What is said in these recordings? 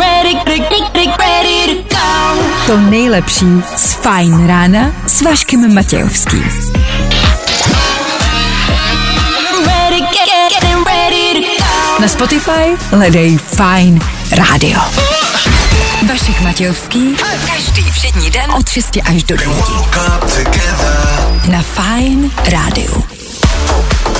ready, ready, ready to go. To nejlepší z Fajn rána s Vaškem Matějovským. Ready, get, get, ready to go. Na Spotify hledej Fajn rádio. Vašek Matějovský. Každý všední den od 6 až do 9. Na Fajn rádiu.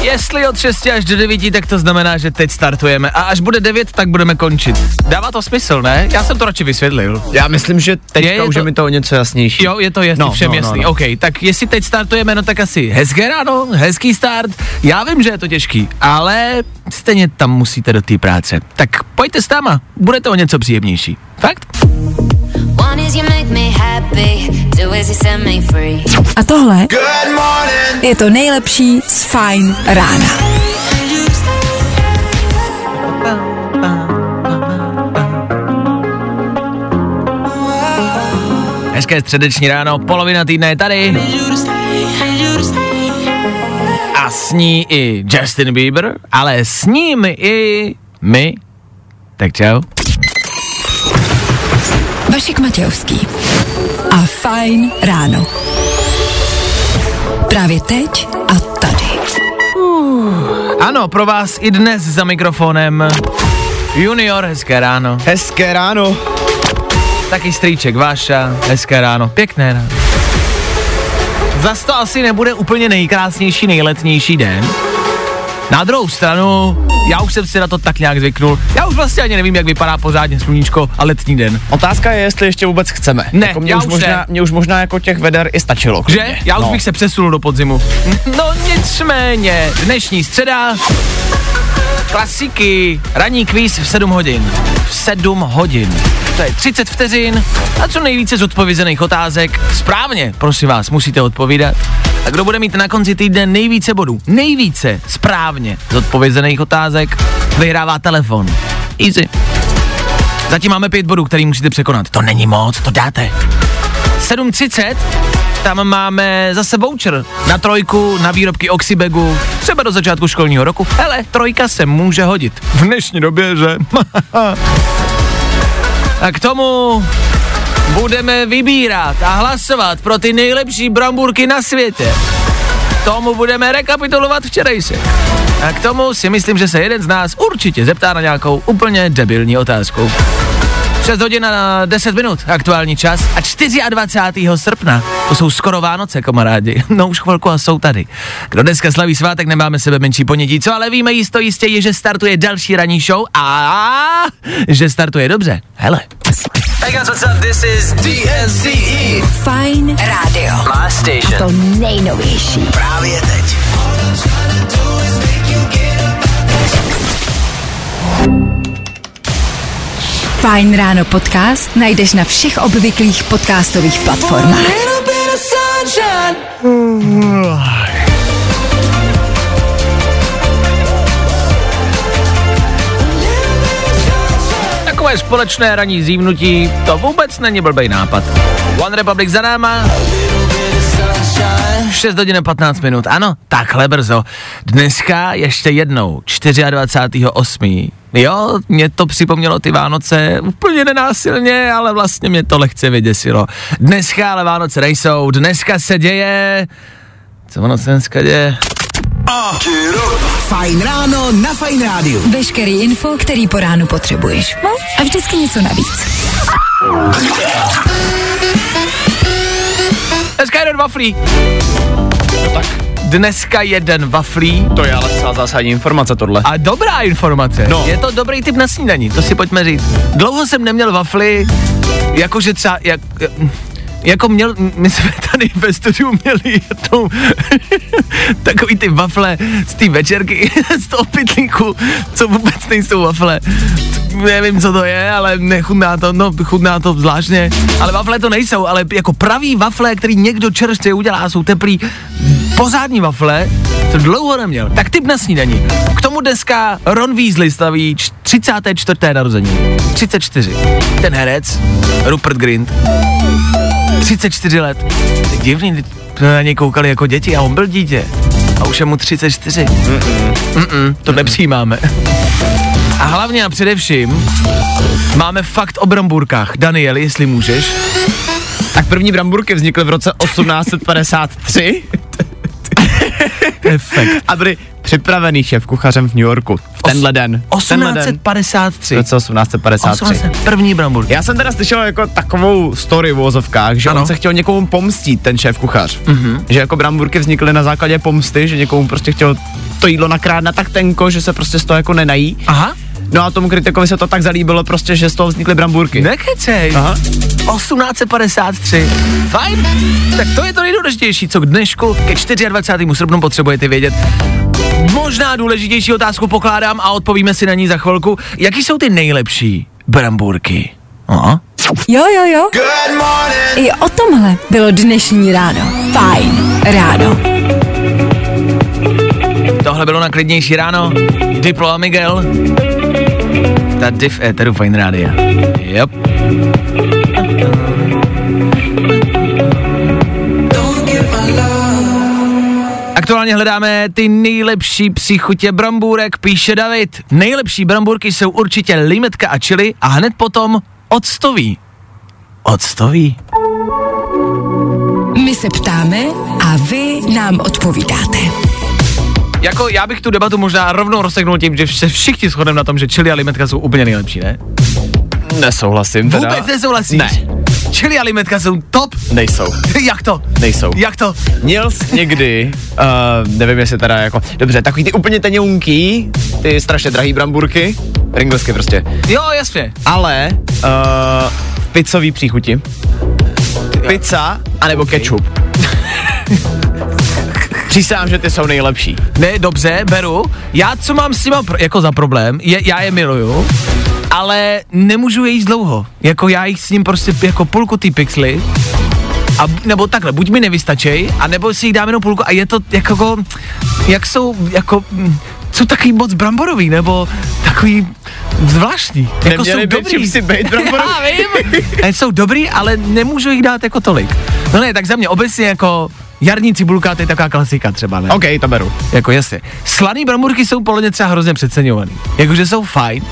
Jestli od 6 až do 9, tak to znamená, že teď startujeme a až bude 9, tak budeme končit. Dává to smysl, ne? Já jsem to radši vysvětlil. Já myslím, že teďka Je, je už to- je mi to o něco jasnější. Jo, je to jasný, No, všem no, no, jasný. no. OK, tak jestli teď startujeme, no tak asi hezké ráno, hezký start. Já vím, že je to těžký, ale stejně tam musíte do té práce. Tak pojďte s náma, bude to o něco příjemnější. Fakt? A tohle je to nejlepší z Fajn rána. Hezké středeční ráno, polovina týdne je tady. A s ní i Justin Bieber, ale s ním i my. Tak čau. Vašek Matějovský. A Fajn ráno. Právě teď a tady. Ano, pro vás i dnes za mikrofonem Junior, hezké ráno. Hezké ráno. Taky strýček Váša, hezké ráno. Pěkné ráno. Zas to asi nebude úplně nejkrásnější, nejletnější den. Na druhou stranu, já už jsem si na to tak nějak zvyknul. Já už vlastně ani nevím, jak vypadá pořádně sluníčko a letní den. Otázka je, jestli ještě vůbec chceme. Ne, jako mě já už už možná, ne. mě už možná jako těch veder i stačilo. Že? klidně. Já už no. bych se přesunul do podzimu. No nicméně, dnešní středa, klasiky, ranní kvíz v 7 hodin. V 7 hodin. To je 30 vteřin a co nejvíce z odpovězených otázek. Správně, prosím vás, musíte odpovídat. A kdo bude mít na konci týdne nejvíce bodů, nejvíce správně z odpovězených otázek, vyhrává telefon. Easy. Zatím máme pět bodů, který musíte překonat. To není moc, to dáte. 7.30, tam máme zase voucher na trojku, na výrobky Oxybegu, třeba do začátku školního roku. Hele, trojka se může hodit. V dnešní době, že? A k tomu budeme vybírat a hlasovat pro ty nejlepší bramburky na světě. K tomu budeme rekapitulovat včerejšek. A k tomu si myslím, že se jeden z nás určitě zeptá na nějakou úplně debilní otázku. 6 hodin a 10 minut, aktuální čas. A 24. srpna, to jsou skoro Vánoce, kamarádi. No už chvilku a jsou tady. Kdo dneska slaví svátek, nemáme sebe menší ponětí, co ale víme jisto jistě je, že startuje další ranní show a že startuje dobře. Hele. Hey guys, what's up? This is DNCE. Fajn rádio. My station. To nejnovější. Právě teď. Fajn ráno podcast najdeš na všech obvyklých podcastových platformách. Takové společné ranní zívnutí, to vůbec není blbej nápad. One Republic za náma, 6 hodin a 15 minut, ano, takhle brzo. Dneska ještě jednou, 24.8. Jo, mě to připomnělo ty Vánoce úplně nenásilně, ale vlastně mě to lehce vyděsilo. Dneska ale Vánoce nejsou, dneska se děje... Co ono se dneska děje? Fajn ráno na Fajn rádiu. Veškerý info, který po ránu potřebuješ. No? A vždycky něco navíc. Dneska jeden waflí. No tak. Dneska jeden waflí. To je ale zásadní informace tohle. A dobrá informace. No. Je to dobrý typ na snídaní, to si pojďme říct. Dlouho jsem neměl wafly, jakože třeba, jak, Jako měl, my jsme tady ve studiu měli jednou takový ty wafle z té večerky, z toho pytlíku, co vůbec nejsou wafle. Nevím, co to je, ale nechutná to, no chutná to zvláštně. Ale wafle to nejsou, ale jako pravý wafle, který někdo čerstvě udělá, jsou teplý. Pořádní wafle, to dlouho neměl. Tak typ na snídaní. K tomu dneska Ron Weasley staví 34. narození. 34. Ten herec, Rupert Grint, 34 let. Divný, jsme na něj koukali jako děti a on byl dítě. A už je mu 34. Mm-mm. Mm-mm, to nepřijímáme. A hlavně a především máme fakt o bramburkách. Daniel, jestli můžeš. Tak první bramburky vznikly v roce 1853 Efekt. a byly připravený šéf kuchařem v New Yorku. V tenhle den. V tenhle den. 1853. V roce 1853. 18, první bramburky. Já jsem teda slyšel jako takovou story v vozovkách, že Ano. on se chtěl někomu pomstit, ten šéf kuchař. Mhm. Mm-hmm. Že jako bramburky vznikly na základě pomsty, že někomu prostě chtěl to jídlo nakrát tak tenko, že se prostě z toho jako nenají. Aha. No a tomu kritikovi se to tak zalíbilo prostě, že z toho vznikly bramburky. Nekecej. Aha. 1853. Fajn. Tak to je to nejdůležitější, co k dnešku ke 24. srpnu potřebujete vědět. Možná důležitější otázku pokládám a odpovíme si na ní za chvilku. Jaký jsou ty nejlepší bramburky? Aha. Jo, jo, jo. I o tomhle bylo dnešní ráno. Fajn ráno. Tohle bylo na klidnější ráno. Diplo a Miguel. Ta div éteru Fine Rádia. Yep. Aktuálně hledáme ty nejlepší příchutě brambůrek, píše David. Nejlepší brambůrky jsou určitě limetka a chili a hned potom octový. Octový? My se ptáme a vy nám odpovídáte. Jako já bych tu debatu možná rovnou rozseknul tím, že se všichni shodneme na tom, že chili a limetka jsou úplně nejlepší, ne? Nesouhlasím teda. Vůbec nesouhlasíš? Ne. Chili a limetka jsou top. Nejsou. Jak to? Nejsou. Jak to? Měl jsi někdy, uh, nevím jestli teda jako, dobře, takový ty úplně teňounký, ty strašně drahý bramburky, Pringlesky prostě, Jo, jasně. ale uh, v pizzový příchuti, pizza anebo okay. ketchup. Přísám, že ty jsou nejlepší. Ne, dobře, beru. Já, co mám s nima pro, jako za problém, je, já je miluju, ale nemůžu je jíst dlouho. Jako já jich s ním prostě jako půlku ty pixely, a, nebo takhle, buď mi nevystačej, a nebo si jich dám jenom půlku a je to jako, jak jsou, jako, mm, jsou takový moc bramborový, nebo takový zvláštní. Jako Neměly jsou dobrý. chipsy být bramborový? Já vím. A jsou dobrý, ale nemůžu jich dát jako tolik. No ne, tak za mě obecně jako jarní cibulka, to je taková klasika třeba, ne? OK, to beru. Jako jasně. Slaný bramburky jsou podle mě třeba hrozně přeceňovaný. Jakože jsou fajn.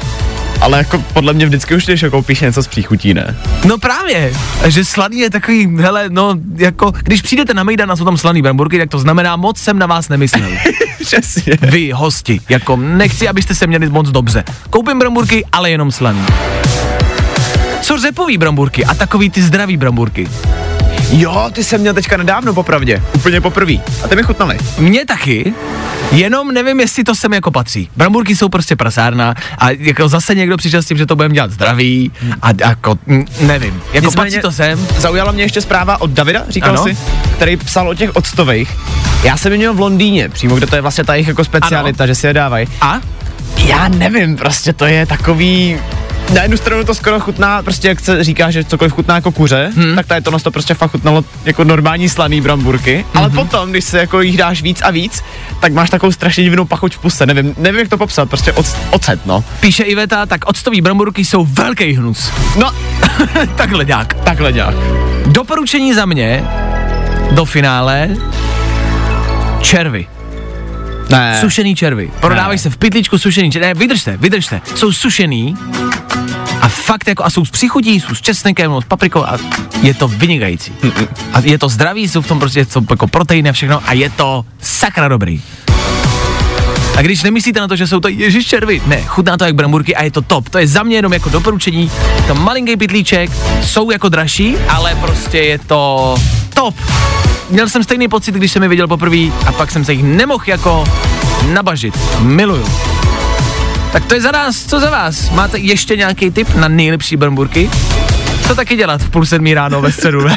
Ale jako podle mě vždycky už když koupíš něco z příchutí, ne? No právě, že slaný je takový, hele, no, jako, když přijdete na Mejdan a jsou tam slaný bramburky, tak to znamená, moc jsem na vás nemyslel. Přesně. Vy, hosti, jako nechci, abyste se měli moc dobře. Koupím bramburky, ale jenom slaný. Co řepový bramburky a takový ty zdravý bramburky? Jo, ty jsem měl teďka nedávno popravdě. Úplně poprvé. A ty mi chutnaly. Mně taky, jenom nevím, jestli to sem jako patří. Bramburky jsou prostě prasárna a jako zase někdo přišel s tím, že to budeme dělat zdravý a jako, mm, nevím, jako Nicméně- patří to sem. Zaujala mě ještě zpráva od Davida, říkal Ano. si, který psal o těch octových. Já jsem měl v Londýně, přímo, kde to je vlastně ta jejich jako specialita, že si je dávají. A? Já nevím, prostě to je takový... Na jednu stranu to skoro chutná, prostě jak se říká, že cokoliv chutná jako kuře, hmm. tak tady to to prostě fakt chutnalo jako normální slaný bramburky, hmm. ale potom, když se jako jich dáš víc a víc, tak máš takovou strašně divnou pachuť v puse, nevím, nevím jak to popsat, prostě oc, ocet, no. Píše Iveta, tak octový bramburky jsou velký hnus. No, Takhle nějak. takhle nějak. Doporučení za mě do finále červy. Ne. Sušený červy. Prodávají se v pytličku sušený červy. Ne, vydržte, vydržte. Jsou sušený a fakt jako, a jsou s příchutí, jsou s česnekem, no, s paprikou a je to vynikající. A je to zdravý, jsou v tom prostě jsou jako proteiny a všechno a je to sakra dobrý. A když nemyslíte na to, že jsou to ježiš červy, ne, chutná to jak bramburky a je to top. To je za mě jenom jako doporučení. To malinký pytlíček, jsou jako dražší, ale prostě je to top. Měl jsem stejný pocit, když jsem je viděl poprvé a pak jsem se jich nemohl jako nabažit. Miluju. Tak to je za nás, co za vás? Máte ještě nějaký tip na nejlepší bramburky? Co taky dělat v půl sedmí ráno ve středu, ne?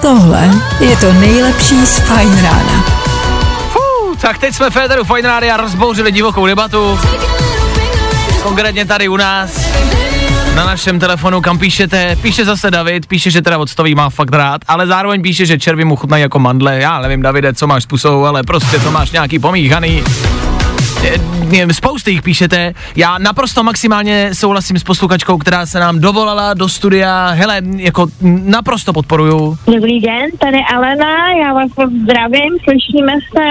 Tohle je to nejlepší z Fajn rána. Fuh, tak teď jsme Féteru Fine Radio rozbouřili divokou debatu, konkrétně tady u nás, na našem telefonu, kam píšete, píše zase David, píše, že teda octový má fakt rád, ale zároveň píše, že červy mu chutnají jako mandle, já nevím, Davide, co máš způsob, ale prostě to máš nějaký pomíchaný. Spousty jich píšete, já naprosto maximálně souhlasím s posluchačkou, která se nám dovolala do studia, hele, jako naprosto podporuju, Dobrý den, tady Alena, já vás zdravím, slyšíme se.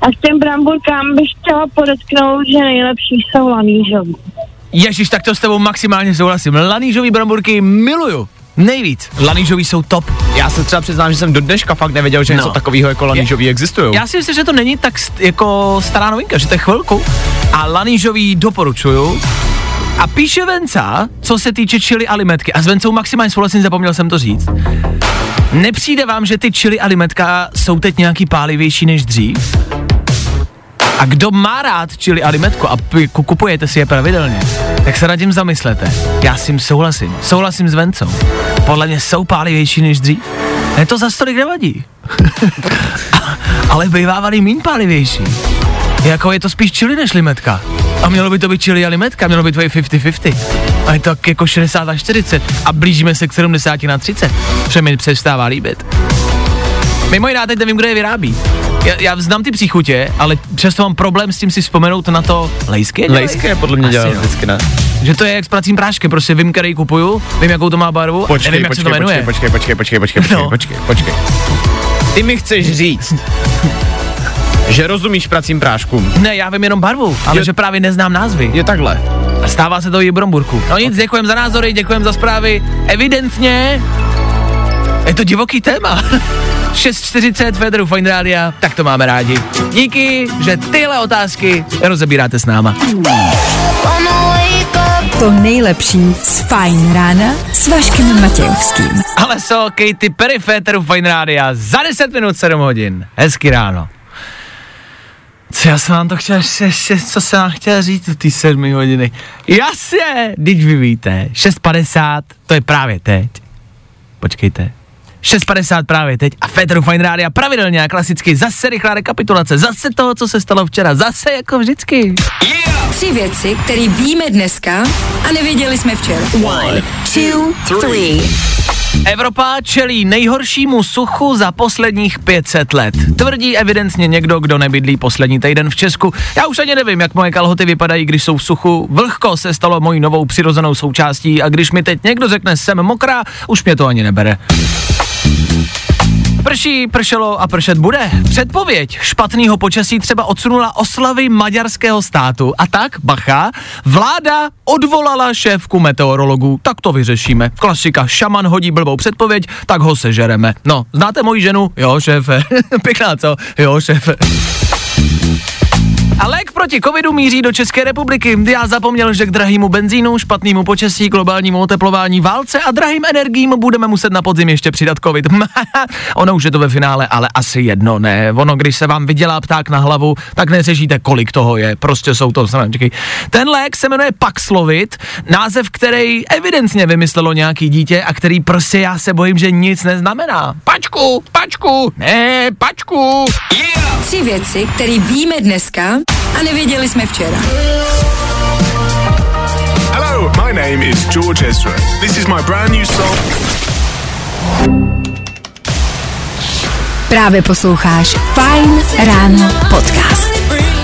A s těm bramburkám bych chtěla podotknout, že nejlepší jsou lanížový. Ježíš, tak to s tebou maximálně souhlasím. Lanížový bramburky miluju. Nejvíc. Lanížový jsou top. Já se třeba přiznám, že jsem do dneška fakt nevěděl, že No. něco takového jako lanížový existují. Já si myslím, že to není tak st- jako stará novinka, že to je chvilku. A lanížový doporučuju. A píše Venca, co se týče čili a limetky. A s Vencou maximálně souhlasím, zapomněl jsem to říct. Nepřijde vám, že ty čili a limetka jsou teď nějaký pálivější než dřív? A kdo má rád čili a limetku a p- ku- kupujete si je pravidelně, tak se nad tím zamyslete. Já s tím souhlasím. Souhlasím s Vencou. Podle mě jsou pálivější než dřív. Ne, to za stolik nevadí. Ale bývávaly mín pálivější. Jako je to spíš čili než limetka. A mělo by to být čili a limetka, mělo by to být 50-50. A je to jako 60 a 40. A blížíme se k 70 na 30. Protože mi přestává líbit. Mimo jiná, teď nevím, kdo je vyrábí. Já, já znám ty příchutě, ale přesto mám problém s tím si vzpomenout na to lejské. Lejské podle mě dělal jo. vždycky, ne? Že to je jak s pracím práškem, prostě vím, který kupuju, vím, jakou to má barvu, Počkej, nevím, jak počkej, se to jmenuje. počkej, počkej, počkej, počkej, počkej, No. počkej, počkej, počkej. Ty mi chceš říct, že rozumíš pracím práškům. Ne, já vím jenom barvu, ale Je- že právě neznám názvy. Je takhle. A stává se to i v Bromburku. No nic, děkujem za názory, děkujem za zprávy. Evidentně je to divoký téma. 6.40 Federu Fine Rádia, tak to máme rádi. Díky, že tyhle otázky rozebíráte s náma. To nejlepší z Fajn rána s Vaškem Matějovským. Ale so, Katy Perry Féteru Fine Rádia za 10 minut 7 hodin. Hezky ráno. Co já jsem vám to chtěl, ještě, co jsem vám chtěl říct v té 7 hodiny. Jasně, teď vy víte, 6.50, to je právě teď. Počkejte. 6.50 právě teď a Féteru Fine Rádia pravidelně a klasicky zase rychlá rekapitulace, zase toho, co se stalo včera, zase jako vždycky. Tři věci, které víme dneska a nevěděli jsme včera. One, two, three. Evropa čelí nejhoršímu suchu za posledních 500 let. Tvrdí evidentně někdo, kdo nebydlí poslední týden v Česku. Já už ani nevím, jak moje kalhoty vypadají, když jsou v suchu. Vlhko se stalo mojí novou přirozenou součástí a když mi teď někdo řekne, jsem mokrá, už mě to ani nebere. Prší, pršelo a pršet bude. Předpověď špatného počasí třeba odsunula oslavy maďarského státu. A tak, bacha, vláda odvolala šéfku meteorologů. Tak to vyřešíme. Klasika, šaman hodí blbou předpověď, tak ho sežereme. No, znáte moji ženu? Jo, šéfe. Pěkná, co? Jo, šéfe. A lék proti covidu míří do České republiky. Já zapomněl, že k drahýmu benzínu, špatnému počasí, globálnímu oteplování, válce a drahým energiím budeme muset na podzim ještě přidat covid. ono už je to ve finále, ale asi jedno, ne. Ono, když se vám vydělá pták na hlavu, tak neřešíte, kolik toho je. Prostě jsou to čekaj. Ten lék se jmenuje Paxlovid, název, který evidentně vymyslelo nějaký dítě a který prostě já se bojím, že nic neznamená. Pačku, pačku, ne, pačku. Tři věci, které víme dneska a nevěděli jsme včera. Hello, my name is George Ezra. This is my brand new song. Právě posloucháš Fajn ráno podcast.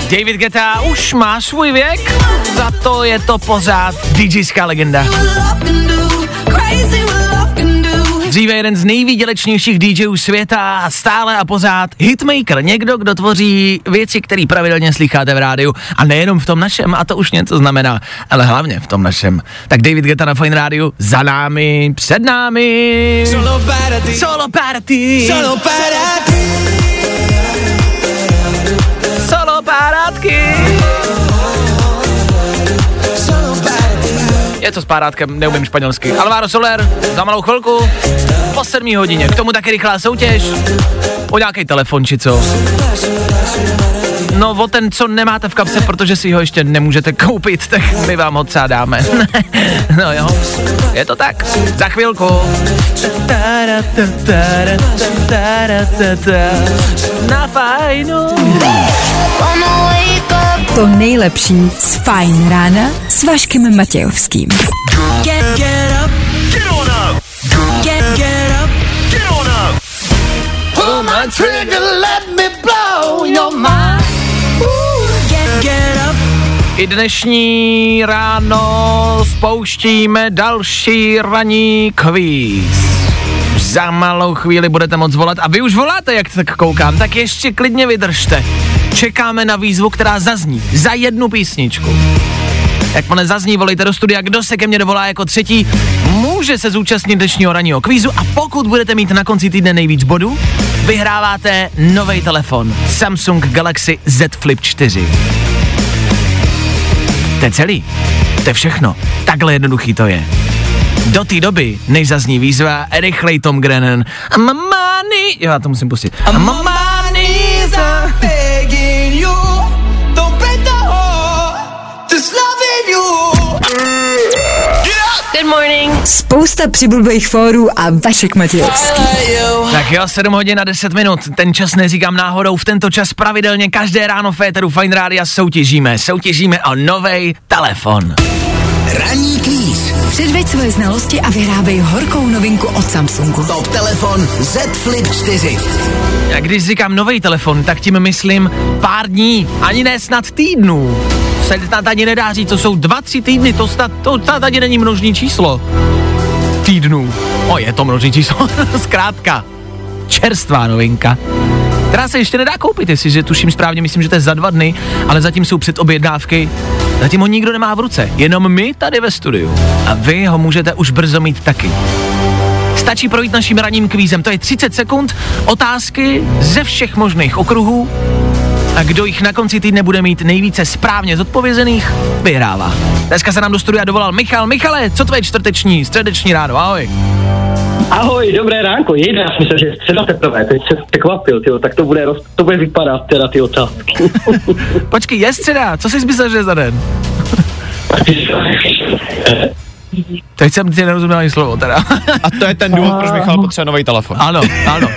David Guetta už má svůj věk, za to je to pořád DJská legenda. Dříve jeden z nejvýdělečnějších DJů světa a stále a pořád hitmaker, někdo, kdo tvoří věci, které pravidelně slycháte v rádiu a nejenom v tom našem, a to už něco znamená, ale hlavně v tom našem. Tak David Guetta na Fine Rádiu za námi, před námi. Solo para ti. Solo para ti. Solo para ti. Solo para Něco s párátkem, neumím španělsky. Alvaro Soler, za malou chvilku, po sedmí hodině. K tomu taky rychlá soutěž. O nějaký telefon či co. No o ten, co nemáte v kapse, protože si ho ještě nemůžete koupit, tak my vám ho třeba dáme. no jo, je to tak. Za chvilku. Na fajnu. To nejlepší z Fajn rána s Vaškem Matějovským. Get, get up. Get on up. Get, get up. Get on up. Pull my trigger, let me blow your mind. Ooh, get, get up. I dnešní ráno spouštíme další ranní kvíz. Za malou chvíli budete moc volat a vy už voláte, jak tak koukám, tak ještě klidně vydržte. Čekáme na výzvu, která zazní za jednu písničku. Jakmile zazní, volejte do studia, kdo se ke mně dovolá jako třetí, může se zúčastnit dnešního ranního kvízu a pokud budete mít na konci týdne nejvíc bodů, vyhráváte nový telefon Samsung Galaxy Z Flip 4. To je celý. To je všechno. Takhle jednoduchý to je. Do té doby, než zazní výzva, rychlej Tom Grennan. Money... Jo, já to musím pustit. You. Good morning. Spousta přibulbých fórů a Vašek Matějovský. Tak jo, 7 hodin a 10 minut. Ten čas neříkám náhodou. V tento čas pravidelně každé ráno v Féteru Fine Rádia soutěžíme. Soutěžíme o nový telefon. Ranní kvíz. Předveď svoje znalosti a vyhrávej horkou novinku od Samsungu. Top telefon Z Flip 4. A když říkám nový telefon, tak tím myslím pár dní, ani ne snad týdnů. Se snad ani nedá říct, to jsou dva, tři týdny, to snad, to snad ani není množní číslo. Týdnů. O, je to množní číslo, zkrátka. Čerstvá novinka která se ještě nedá koupit, jestliže tuším správně, myslím, že to je za dva dny, ale zatím jsou předobjednávky. Zatím ho nikdo nemá v ruce, jenom my tady ve studiu. A vy ho můžete už brzo mít taky. Stačí projít naším ranním kvízem, to je 30 sekund, otázky ze všech možných okruhů a kdo jich na konci týdne bude mít nejvíce správně zodpovězených, vyhrává. Dneska se nám do studia dovolal Michal. Michale, co tvoje čtvrteční, středeční ráno, ahoj. Ahoj, dobré ránko, jejda, já si myslel, že je středa teprve, teď se překvapil, tyjo, tak to bude, roz, to bude vypadat teda ty otázky. Počkej, je středa, co jsi myslel, že je za den? Teď jsem ti nerozuměl ani slovo teda. A to je ten důvod, proč Michal potřebuje nový telefon. Ano, ano.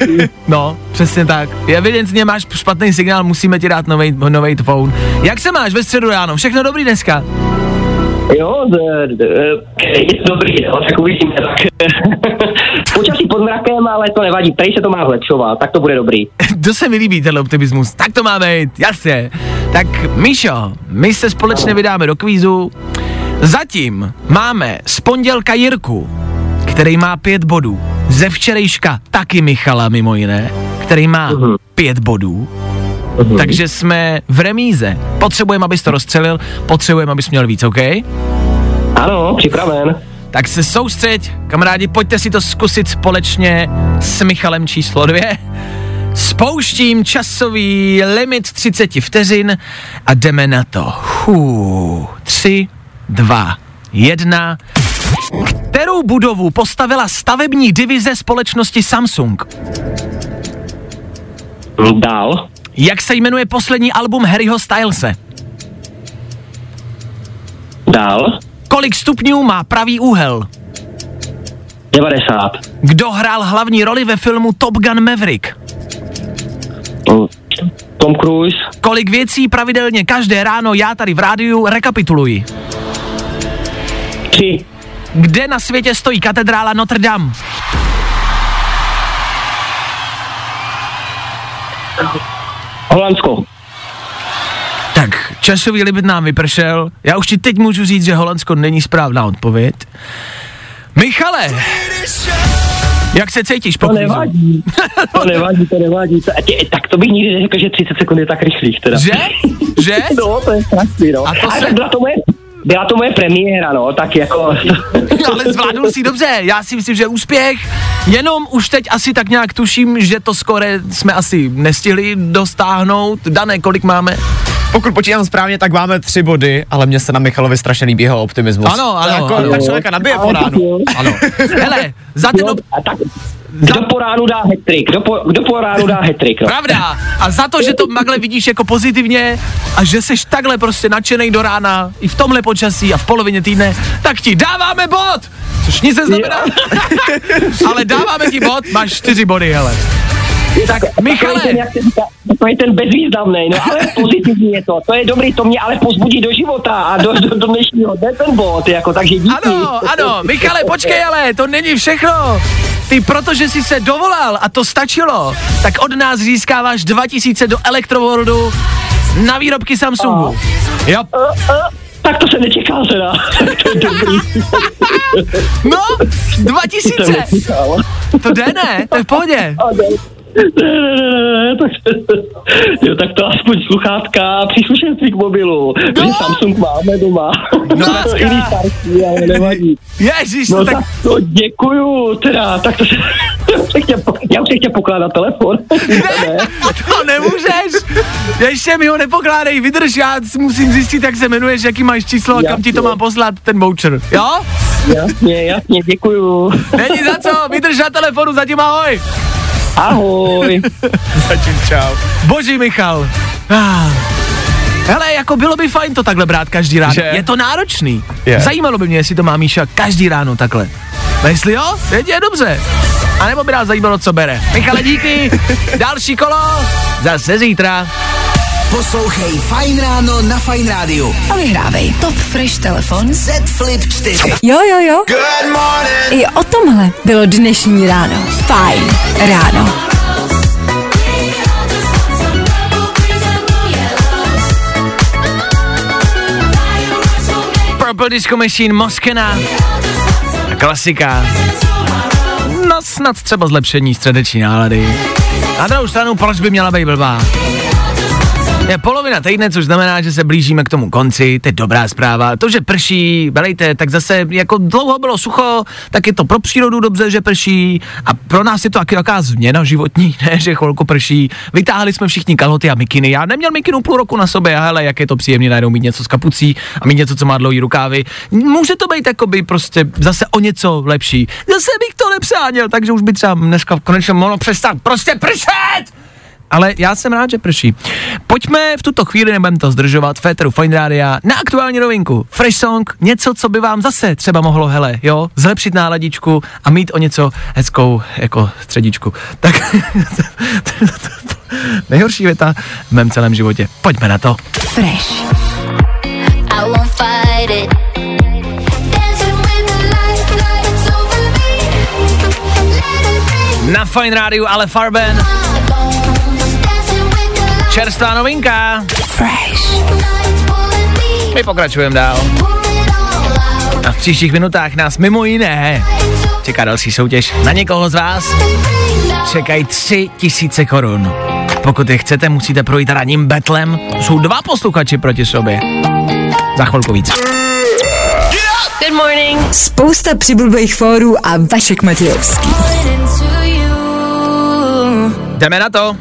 No, přesně tak. Evidentně máš špatný signál, musíme ti dát nový nový phone. Jak se máš ve středu ráno? Všechno dobrý dneska? Jo, d, d, je to dobrý, jo, tak uvidíme. Počasí pod mrakem, ale to nevadí, tady se to má zlepšovat, tak to bude dobrý. to se mi líbí, ten optimismus. Tak to má být, jasně. Tak Míšo, my se společně vydáme do kvízu. Zatím máme z pondělka Jirku, který má pět bodů. Ze včerejška taky Michala mimo jiné, který má uh-huh. pět bodů. Uh-huh. Takže jsme v remíze. Potřebujeme, abys to rozstřelil, potřebujeme, abys měl víc, OK? Ano, připraven. Tak se soustřeď, kamarádi, pojďte si to zkusit společně s Michalem číslo dvě. Spouštím časový limit 30 vteřin a jdeme na to. Hů, tři, dva, jedna. Kterou budovu postavila stavební divize společnosti Samsung? Dál. Jak se jmenuje poslední album Harryho Stylese? Dál. Kolik stupňů má pravý úhel? 90. Kdo hrál hlavní roli ve filmu Top Gun Maverick? Tom Cruise. Kolik věcí pravidelně každé ráno já tady v rádiu rekapituluji? Tři. Kde na světě stojí katedrála Notre Dame? Holandsko. Tak, časový limit nám vypršel. Já už ti teď můžu říct, že Holandsko není správná odpověď. Michale, jak se cítíš po To kvízu? nevadí. To nevadí, to nevadí. To, tě, tak to bych nikdy neřekl, že 30 sekund je tak rychlých teda. Že? Že? No, to je strašný, no. A to Ale se- byla to moje, byla to moje premiéra, no, tak jako... Ale zvládl si dobře, já si myslím, že úspěch, jenom už teď asi tak nějak tuším, že to skore jsme asi nestihli dostáhnout. Dané, kolik máme? Pokud počítám správně, tak máme tři body, ale mně se na Michalovi strašně líbí jeho optimismus. Ano, ano, jako, ano. Tak člověka nabije po ránu. Ano. Hele, za ten No, tak, kdo po ránu dá hetrik? Kdo po, kdo po ránu dá hetrik? No? Pravda. A za to, že to takhle vidíš jako pozitivně a že jsi takhle prostě nadšenej do rána i v tomhle počasí a v polovině týdne, tak ti dáváme bod. Což nic neznamená. Ale dáváme ti bod, máš čtyři body, hele. Tak Michale, Takový ten, jak se říká, takový ten bezvýznamný, no ale pozitivní je to, to je dobrý, to mě ale pozbudí do života a do, do, do dnešního dne ten bod, jako, takže díky. ano, ano, Michale, počkej ale, to není všechno. Ty, protože jsi se dovolal a to stačilo, tak od nás získáváš 2000 do Electroworldu na výrobky Samsungu. Jo, Tak to se nečekal teda. to je dobrý. no, Jsem 2000. nečekal. To jde, ne? To je v pohodě. Ne. Ne, ne, ne, tak, jo, tak to aspoň sluchátka, příslušenství k mobilu, no. Samsung máme doma. No, když starší, ale nevadí. Ježíš, No no, tak tak... to děkuju, teda, tak to se, já už chtěl, pokládat telefon. Ne, to nemůžeš. Ještě mi ho nepokládej, vydrž, já musím zjistit, jak se jmenuješ, jaký máš číslo a kam ti to mám poslat, ten voucher. Jo? Jasně, jasně, děkuju. Není za co, vydrž na telefonu, zatím ahoj. Ahoj. Zatím čau. Boží Michal. Ah. Hele, jako bylo by fajn to takhle brát každý ráno. Že? Je to náročný. Je. Zajímalo by mě, jestli to má Míša každý ráno takhle. A jestli jo, teď je dobře. A nebo by nás zajímalo, co bere. Michale, díky. Další kolo. Zase zítra. Poslouchej Fine Ráno na Fine Rádiu. A vyhrávej Top Fresh telefon. Z Flip 4. Jo, jo, jo. Good morning. I o tomhle bylo dnešní ráno. Fajn ráno. Purple Disco Machine, Moskena. Klasika. No snad třeba zlepšení středeční nálady. Na druhou stranu, proč by měla být blbá? Je polovina týdne, což znamená, že se blížíme k tomu konci, to je dobrá zpráva. To, že prší, belejte, tak zase jako dlouho bylo sucho, tak je to pro přírodu dobře, že prší a pro nás je to taky taková změna životní, ne, že chvilku prší. Vytáhli jsme všichni kalhoty a mikiny. Já neměl mikinu půl roku na sobě, a hele, jak je to příjemné najednou mít něco s kapucí a mít něco, co má dlouhý rukávy. Může to být jakoby prostě zase o něco lepší. Zase bych to nepřáněl, takže už by třeba dneska konečně mohlo přestat prostě pršet! Ale já jsem rád, že prší. Pojďme v tuto chvíli, nebudeme to zdržovat, Féteru Fine Rádia, na aktuální novinku. Fresh song, něco, co by vám zase třeba mohlo, hele, jo, zlepšit náladičku a mít o něco hezkou, jako středičku. Tak, nejhorší věta v mém celém životě. Pojďme na to. Fresh. I won't fight it. Na Fine Rádiu ale Farben, čerstvá novinka. Fresh. My pokračujeme dál. A v příštích minutách nás mimo jiné čeká další soutěž na někoho z vás. čekají tři tisíce korun. Pokud je chcete, musíte projít ranním betlem. Jsou dva posluchači proti sobě. Za chvilku víc. Good morning. Spousta přibulbých fórů a Vašek Matějovský. Jdeme na to.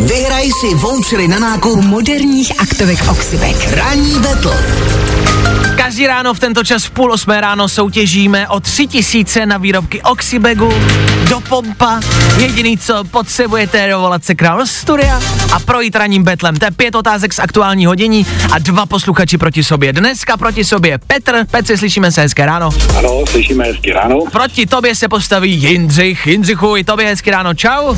Vyhraj si vouchery na nákup Moderních aktovek Oxybek. Ranní battle. Každý ráno v tento čas v půl osmé ráno soutěžíme o tři tisíce na výrobky Oxybegu do pompa. Jediný, co potřebujete, je dovolat se k nám do studia a projít ranním betlem. To je pět otázek z aktuální hodění a dva posluchači proti sobě. Dneska proti sobě Petr. Petře, slyšíme se hezké ráno. Ano, slyšíme hezky ráno. Proti tobě se postaví Jindřich. Jindřichu, i tobě hezky ráno. Čau.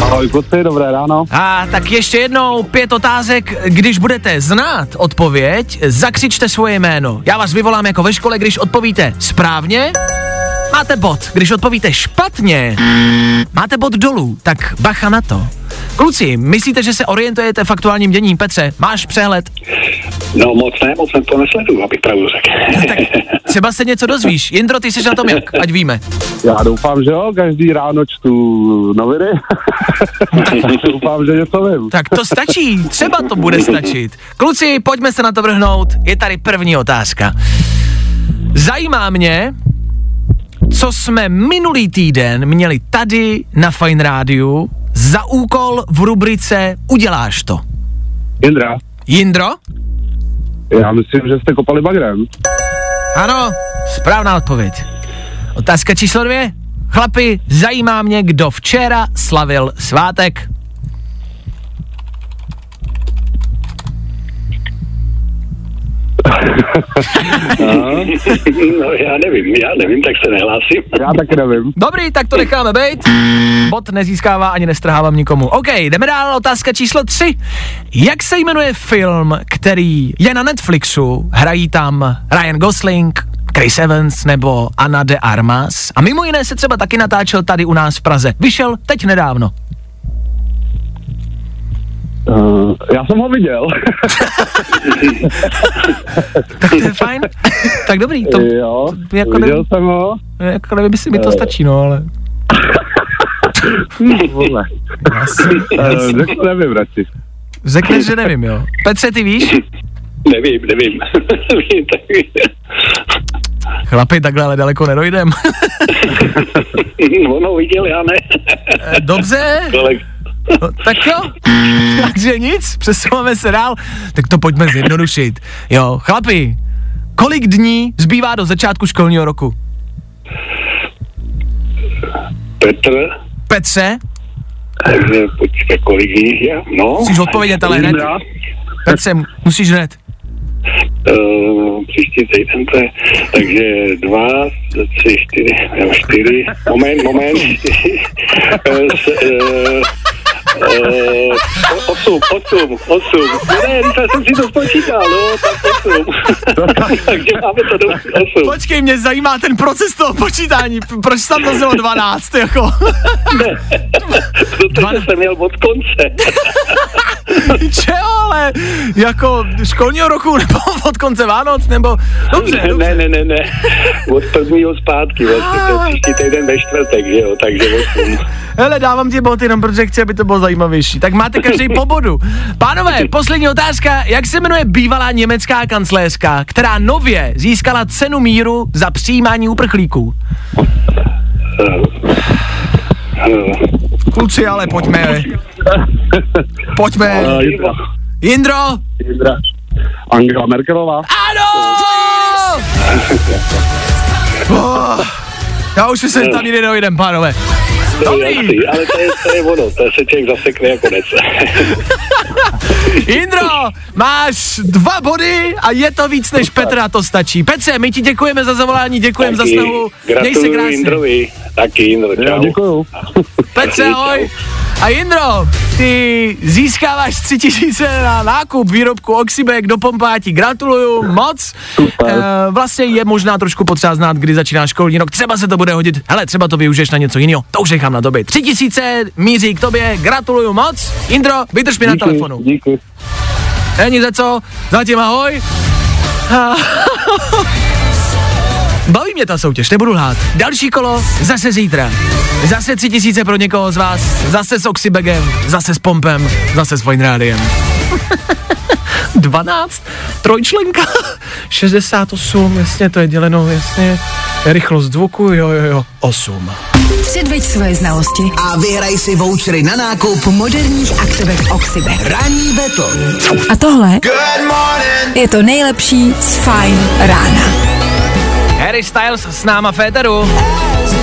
Ahoj kluci, dobré ráno. A tak ještě jednou pět otázek. Když budete znát odpověď, zakřičte svoje jméno. Já vás vyvolám jako ve škole, když odpovíte správně, máte bod. Když odpovíte špatně, máte bod dolů. Tak bacha na to. Kluci, myslíte, že se orientujete v aktuálním dění? Petře, máš přehled? No moc ne, moc jsem to nesleduju, abych pravdu řekl. No, tak třeba se něco dozvíš. Jindro, ty jsi na tom jak? Ať víme. Já doufám, že jo, každý ráno čtu noviny. doufám, že něco vím. Tak to stačí, třeba to bude stačit. Kluci, pojďme se na to vrhnout. Je tady první otázka. Zajímá mě, co jsme minulý týden měli tady na Fine Rádiu za úkol v rubrice Uděláš to. Jindra, Jindro? Já myslím, že jste kopali bagrem. Ano, správná odpověď. Otázka číslo dvě. Chlapi, zajímá mě, kdo včera slavil svátek. no já nevím, já nevím, tak se nehlásím. Já taky nevím. Dobrý, tak to necháme být. Bod nezískává ani nestrhávám nikomu. OK, jdeme dál, otázka číslo tři. Jak se jmenuje film, který je na Netflixu? Hrají tam Ryan Gosling, Chris Evans nebo Anna de Armas. A mimo jiné se třeba taky natáčel tady u nás v Praze. Vyšel teď nedávno. Já jsem ho viděl. tak to je fajn. tak dobrý. To, jo, to, jako viděl nevím, jsem ho. jako nevím, jestli mi to Eh. stačí, no, ale... Vole. Uh, řekl nevím radši. Řekneš, že nevím, jo. Petře, ty víš? Nevím, nevím. Chlapi, takhle ale daleko nedojdem. On ho viděl, já ne. Eh, Dobře, Kolega. No, tak jo. Takže nic, přesouváme se dál. Tak to pojďme zjednodušit. Jo, chlapi, kolik dní zbývá do začátku školního roku? Petr, Petře, takže počkej, kolik jich je? No. musíš odpovědět, ale hned. Petře, musíš hned. Uh, příští týden to je, takže dva, tři, čtyři, nebo čtyři, moment, moment, čtyři, eh, s- eh, eh, osm, osm, osm, ne, ne, jsem si to spočítal, no, tak osm, takže máme to do osm. Počkej, mě zajímá ten proces toho počítání. Proč tam to znělo 12, jako? Protože jsem měl od konce. Čeho, ale jako školního roku nebo od konce Vánoc, nebo... Dobře, ne, dobře. ne, ne, ne, ne, od prvního zpátky, vlastně, to je příští týden ve čtvrtek, že jo, takže osm. Hele, dávám ti bod jenom, protože chci, aby to bylo zajímavější. Tak máte každý po bodu. Pánové, poslední otázka. Jak se jmenuje bývalá německá kancléřka, která nově získala cenu míru za přijímání uprchlíků? Kluci, ale pojďme. Pojďme. Jindro? Jindra. Angela Merkelová. Ano! Oh, já už si se tam nikdy nedojdem, pánové. Je jasný, ale to je, to je ono, to se člověk zasekne jako konec. Indro, máš dva body a je to víc než Petra, to stačí. Petře, my ti děkujeme za zavolání, děkujeme za snahu. Měj se krásně. Jindrovi, taky Jindro, čau. Já děkuju. Petře, ahoj. A Jindro, ty získáváš tři tisíce na nákup výrobku Oxybek do pompáti. Gratuluju moc. E, vlastně je možná trošku potřeba znát, kdy začíná školní rok. Třeba se to bude hodit. Hele, třeba to využiješ na něco jiného. To už nechám na tobě. Tři tisíce míří k tobě. Gratuluju moc. Jindro, vydrž mi na Díky, telefonu. díky. Není za co. Zatím ahoj. Baví mě ta soutěž, nebudu lhát. Další kolo zase zítra. Zase tři tisíce pro někoho z vás. Zase s Oxybegem, zase s Pompem, zase s Fine. 12, trojčlenka, 68, jasně, to je děleno, jasně, rychlost zvuku, jo, jo, jo, 8. Předveď svoje znalosti A vyhraj si vouchery na nákup moderních aktivek Oxybek. Ranní betl. A tohle je to nejlepší z Fine rána. Harry Styles s náma Féteru. Z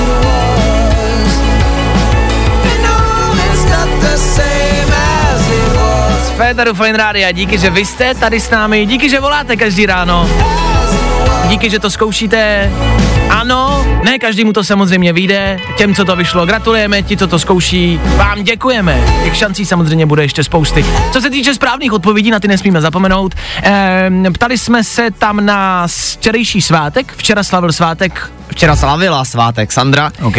Féteru Fine Rádia, díky, že vy jste tady s námi, díky, že voláte každý ráno. Díky, že to zkoušíte. Ano, ne každému to samozřejmě vyjde. Těm, co to vyšlo, gratulujeme. Ti, co to zkouší, vám děkujeme. Těch šancí samozřejmě bude ještě spousty. Co se týče správných odpovědí, na ty nesmíme zapomenout. Ehm, ptali jsme se tam na včerejší svátek. Včera slavil svátek. Včera slavila svátek Sandra. OK.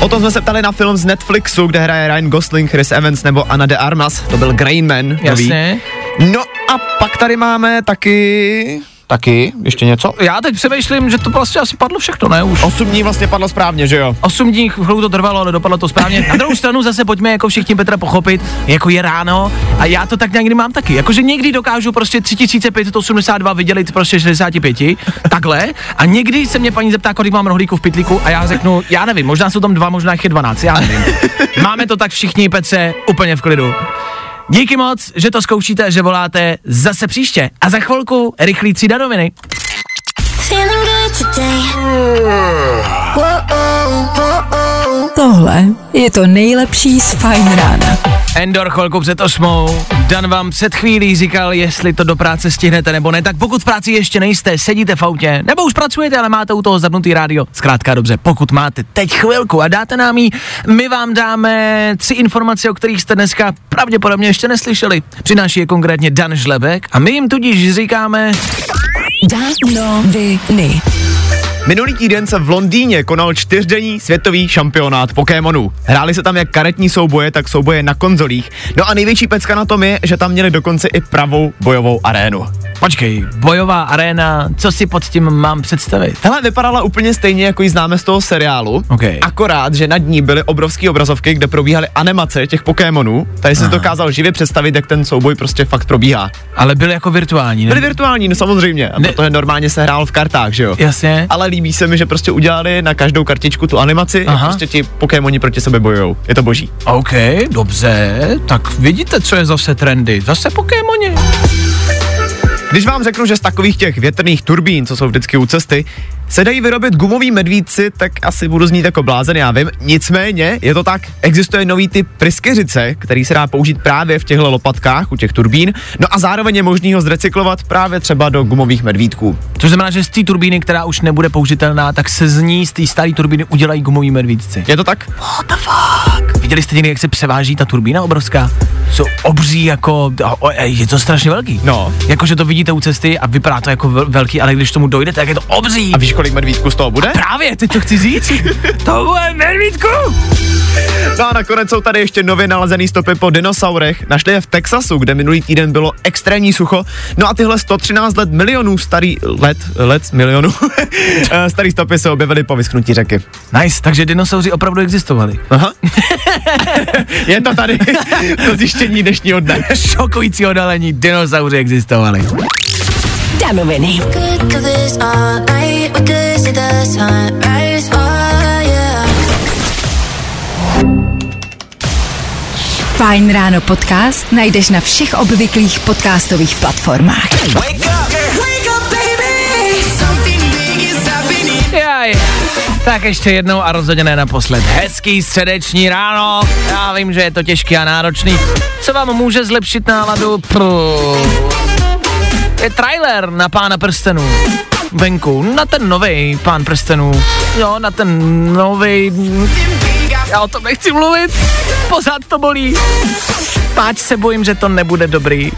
O tom jsme se ptali na film z Netflixu, kde hraje Ryan Gosling, Chris Evans nebo Anna de Armas. To byl Grain Man. nový. Jasně. No a pak tady máme taky... Taky? Ještě něco? Já teď přemýšlím, že to vlastně asi padlo všechno, ne? Už. Osm dní vlastně padlo správně, že jo? 8 dní chvíli to trvalo, ale dopadlo to správně. Na druhou stranu zase pojďme jako všichni Petra pochopit, jako je ráno a já to tak někdy mám taky. Jakože někdy dokážu prostě 3582 vydělit prostě 65, takhle. A někdy se mě paní zeptá, kolik mám rohlíků v pitlíku a já řeknu, já nevím, možná jsou tam dva, možná jich je 12, já nevím. Máme to tak všichni, Petře, úplně v klidu. Díky moc, že to zkoušíte a že voláte zase příště. A za chvilku rychlý tři danoviny. Tohle je to nejlepší z Fajn rána. Endor chvilku před osmou. Dan vám před chvílí říkal, jestli to do práce stihnete nebo ne. Tak pokud v práci ještě nejste, sedíte v autě, nebo už pracujete, ale máte u toho zapnutý rádio. Zkrátka dobře, pokud máte teď chvilku a dáte nám jí, my vám dáme tři informace, o kterých jste dneska pravděpodobně ještě neslyšeli. Přináší je konkrétně Dan Žlebek a my jim tudíž říkáme... Danoviny. Minulý týden se v Londýně konal čtyřdenní světový šampionát Pokémonů. Hráli se tam jak karetní souboje, tak souboje na konzolích. No a největší pecka na tom je, že tam měli dokonce i pravou bojovou arénu. Počkej, bojová aréna, co si pod tím mám představit? Tahle vypadala úplně stejně, jako ji známe z toho seriálu. Okay. Akorát, že nad ní byly obrovské obrazovky, kde probíhaly animace těch Pokémonů. Tady si dokázal živě představit, jak ten souboj prostě fakt probíhá. Ale byly jako virtuální, ne? Byly virtuální, no samozřejmě, a Ne- protože normálně se hrál v kartách, že jo? Jasně. Ale líbí se mi, že prostě udělali na každou kartičku tu animaci, Aha. prostě ti Pokémoni proti sebe bojujou. Je to boží. OK, dobře, tak vidíte, co je zase trendy. Zase Pokémoni. Když vám řeknu, že z takových těch větrných turbín, co jsou vždycky u cesty, se dají vyrobit gumoví medvídci, tak asi budu znít jako blázen, já vím. Nicméně, je to tak, existuje nový typ pryskyřice, který se dá použít právě v těchto lopatkách, u těch turbín, no a zároveň je možný ho zrecyklovat právě třeba do gumových medvídků. Což znamená, že z té turbíny, která už nebude použitelná, tak se z ní, z té staré turbíny udělají gumový medvídci. Je to tak? What the fuck? Viděli jste někdy, jak se převáží ta turbína obrovská? Jsou obří jako, a- je to strašně velký. No. Jakože to vidíte u cesty a vypadá to jako vel, velký, ale když tomu dojde, tak je to obří. A víš, kolik medvídků z toho bude? Právě, teď to chci říct. to bude medvídku. No a nakonec jsou tady ještě nově nalezený stopy po dinosaurech. Našli je v Texasu, kde minulý týden bylo extrémní sucho. No a tyhle 113 let milionů starý let, let milionů eh, starý stopy se objevily po vyschnutí řeky. Nice, takže dinosauři opravdu existovali. Aha. je to tady to zjištění dnešního dne. Šokující odhalení, dinosauři existovali. Danoviny. Fajn ráno podcast najdeš na všech obvyklých podcastových platformách. Jaj. Tak ještě jednou a rozhodně ne naposled. Hezký středeční ráno. Já vím, že je to těžký a náročný. Co vám může zlepšit náladu? Pru. Je trailer na pána prstenů. Venku, na ten nový pán prstenů. Jo, na ten nový. Já o tom nechci mluvit. Pořád to bolí. Páč se bojím, že to nebude dobrý.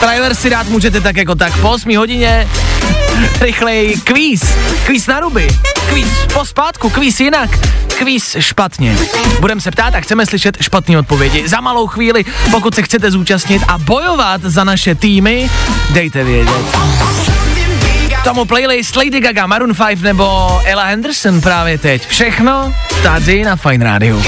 Trailer si dát můžete tak jako tak po 8 hodině. Rychlej kvíz. Kvíz na ruby. Kvíz po zpátku, kvíz jinak. Kvíz špatně. Budeme se ptát a chceme slyšet špatné odpovědi. Za malou chvíli, pokud se chcete zúčastnit a bojovat za naše týmy, dejte vědět. Tomu playlist Lady Gaga, Maroon 5 nebo Ella Henderson právě teď. Všechno tady na Fine Radio.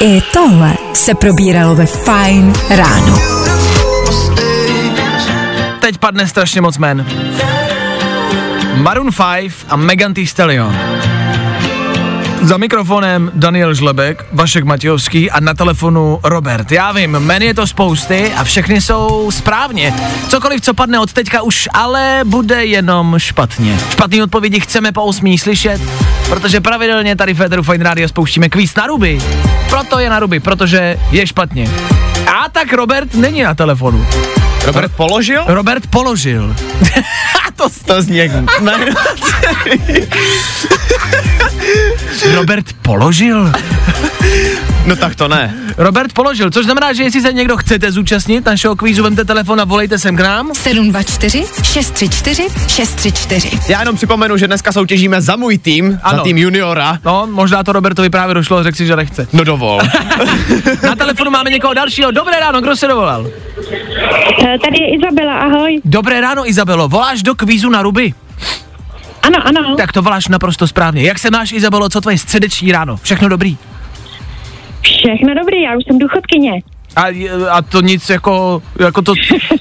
I tohle se probíralo ve Fajn ráno. Teď padne strašně moc men. Maroon 5 a Megan Thee Stallion. Za mikrofonem Daniel Žlebek, Vašek Matějovský a na telefonu Robert. Já vím, men je to spousty a všechny jsou správně. Cokoliv, co padne od teďka už ale bude jenom špatně. Špatný odpovědi chceme po osmí slyšet, protože pravidelně tady v Féteru Fine Radio spouštíme kvíz na ruby. Proto je na ruby, protože je špatně. A tak Robert není na telefonu. Robert položil? Robert položil. to, to zní jak... Robert položil? No tak to ne. Robert položil, což znamená, že jestli se někdo chcete zúčastnit našeho kvízu, vemte telefon a volejte sem k nám. 724 634 634. Já jenom připomenu, že dneska soutěžíme za můj tým, ano. za tým juniora. No, možná to Robertovi právě došlo, řekl si, že nechce. No dovol. Na telefonu máme někoho dalšího. Dobré ráno, kdo se dovolal? Eh, Tady je Izabela, ahoj. Dobré ráno, Izabelo. Voláš do kvízu na ruby? Ano, ano. Tak to voláš naprosto správně. Jak se máš, Izabelo, co tvoje středeční ráno? Všechno dobrý? Všechno dobrý, já už jsem důchodkyně. A, je- a to nic jako, jako to,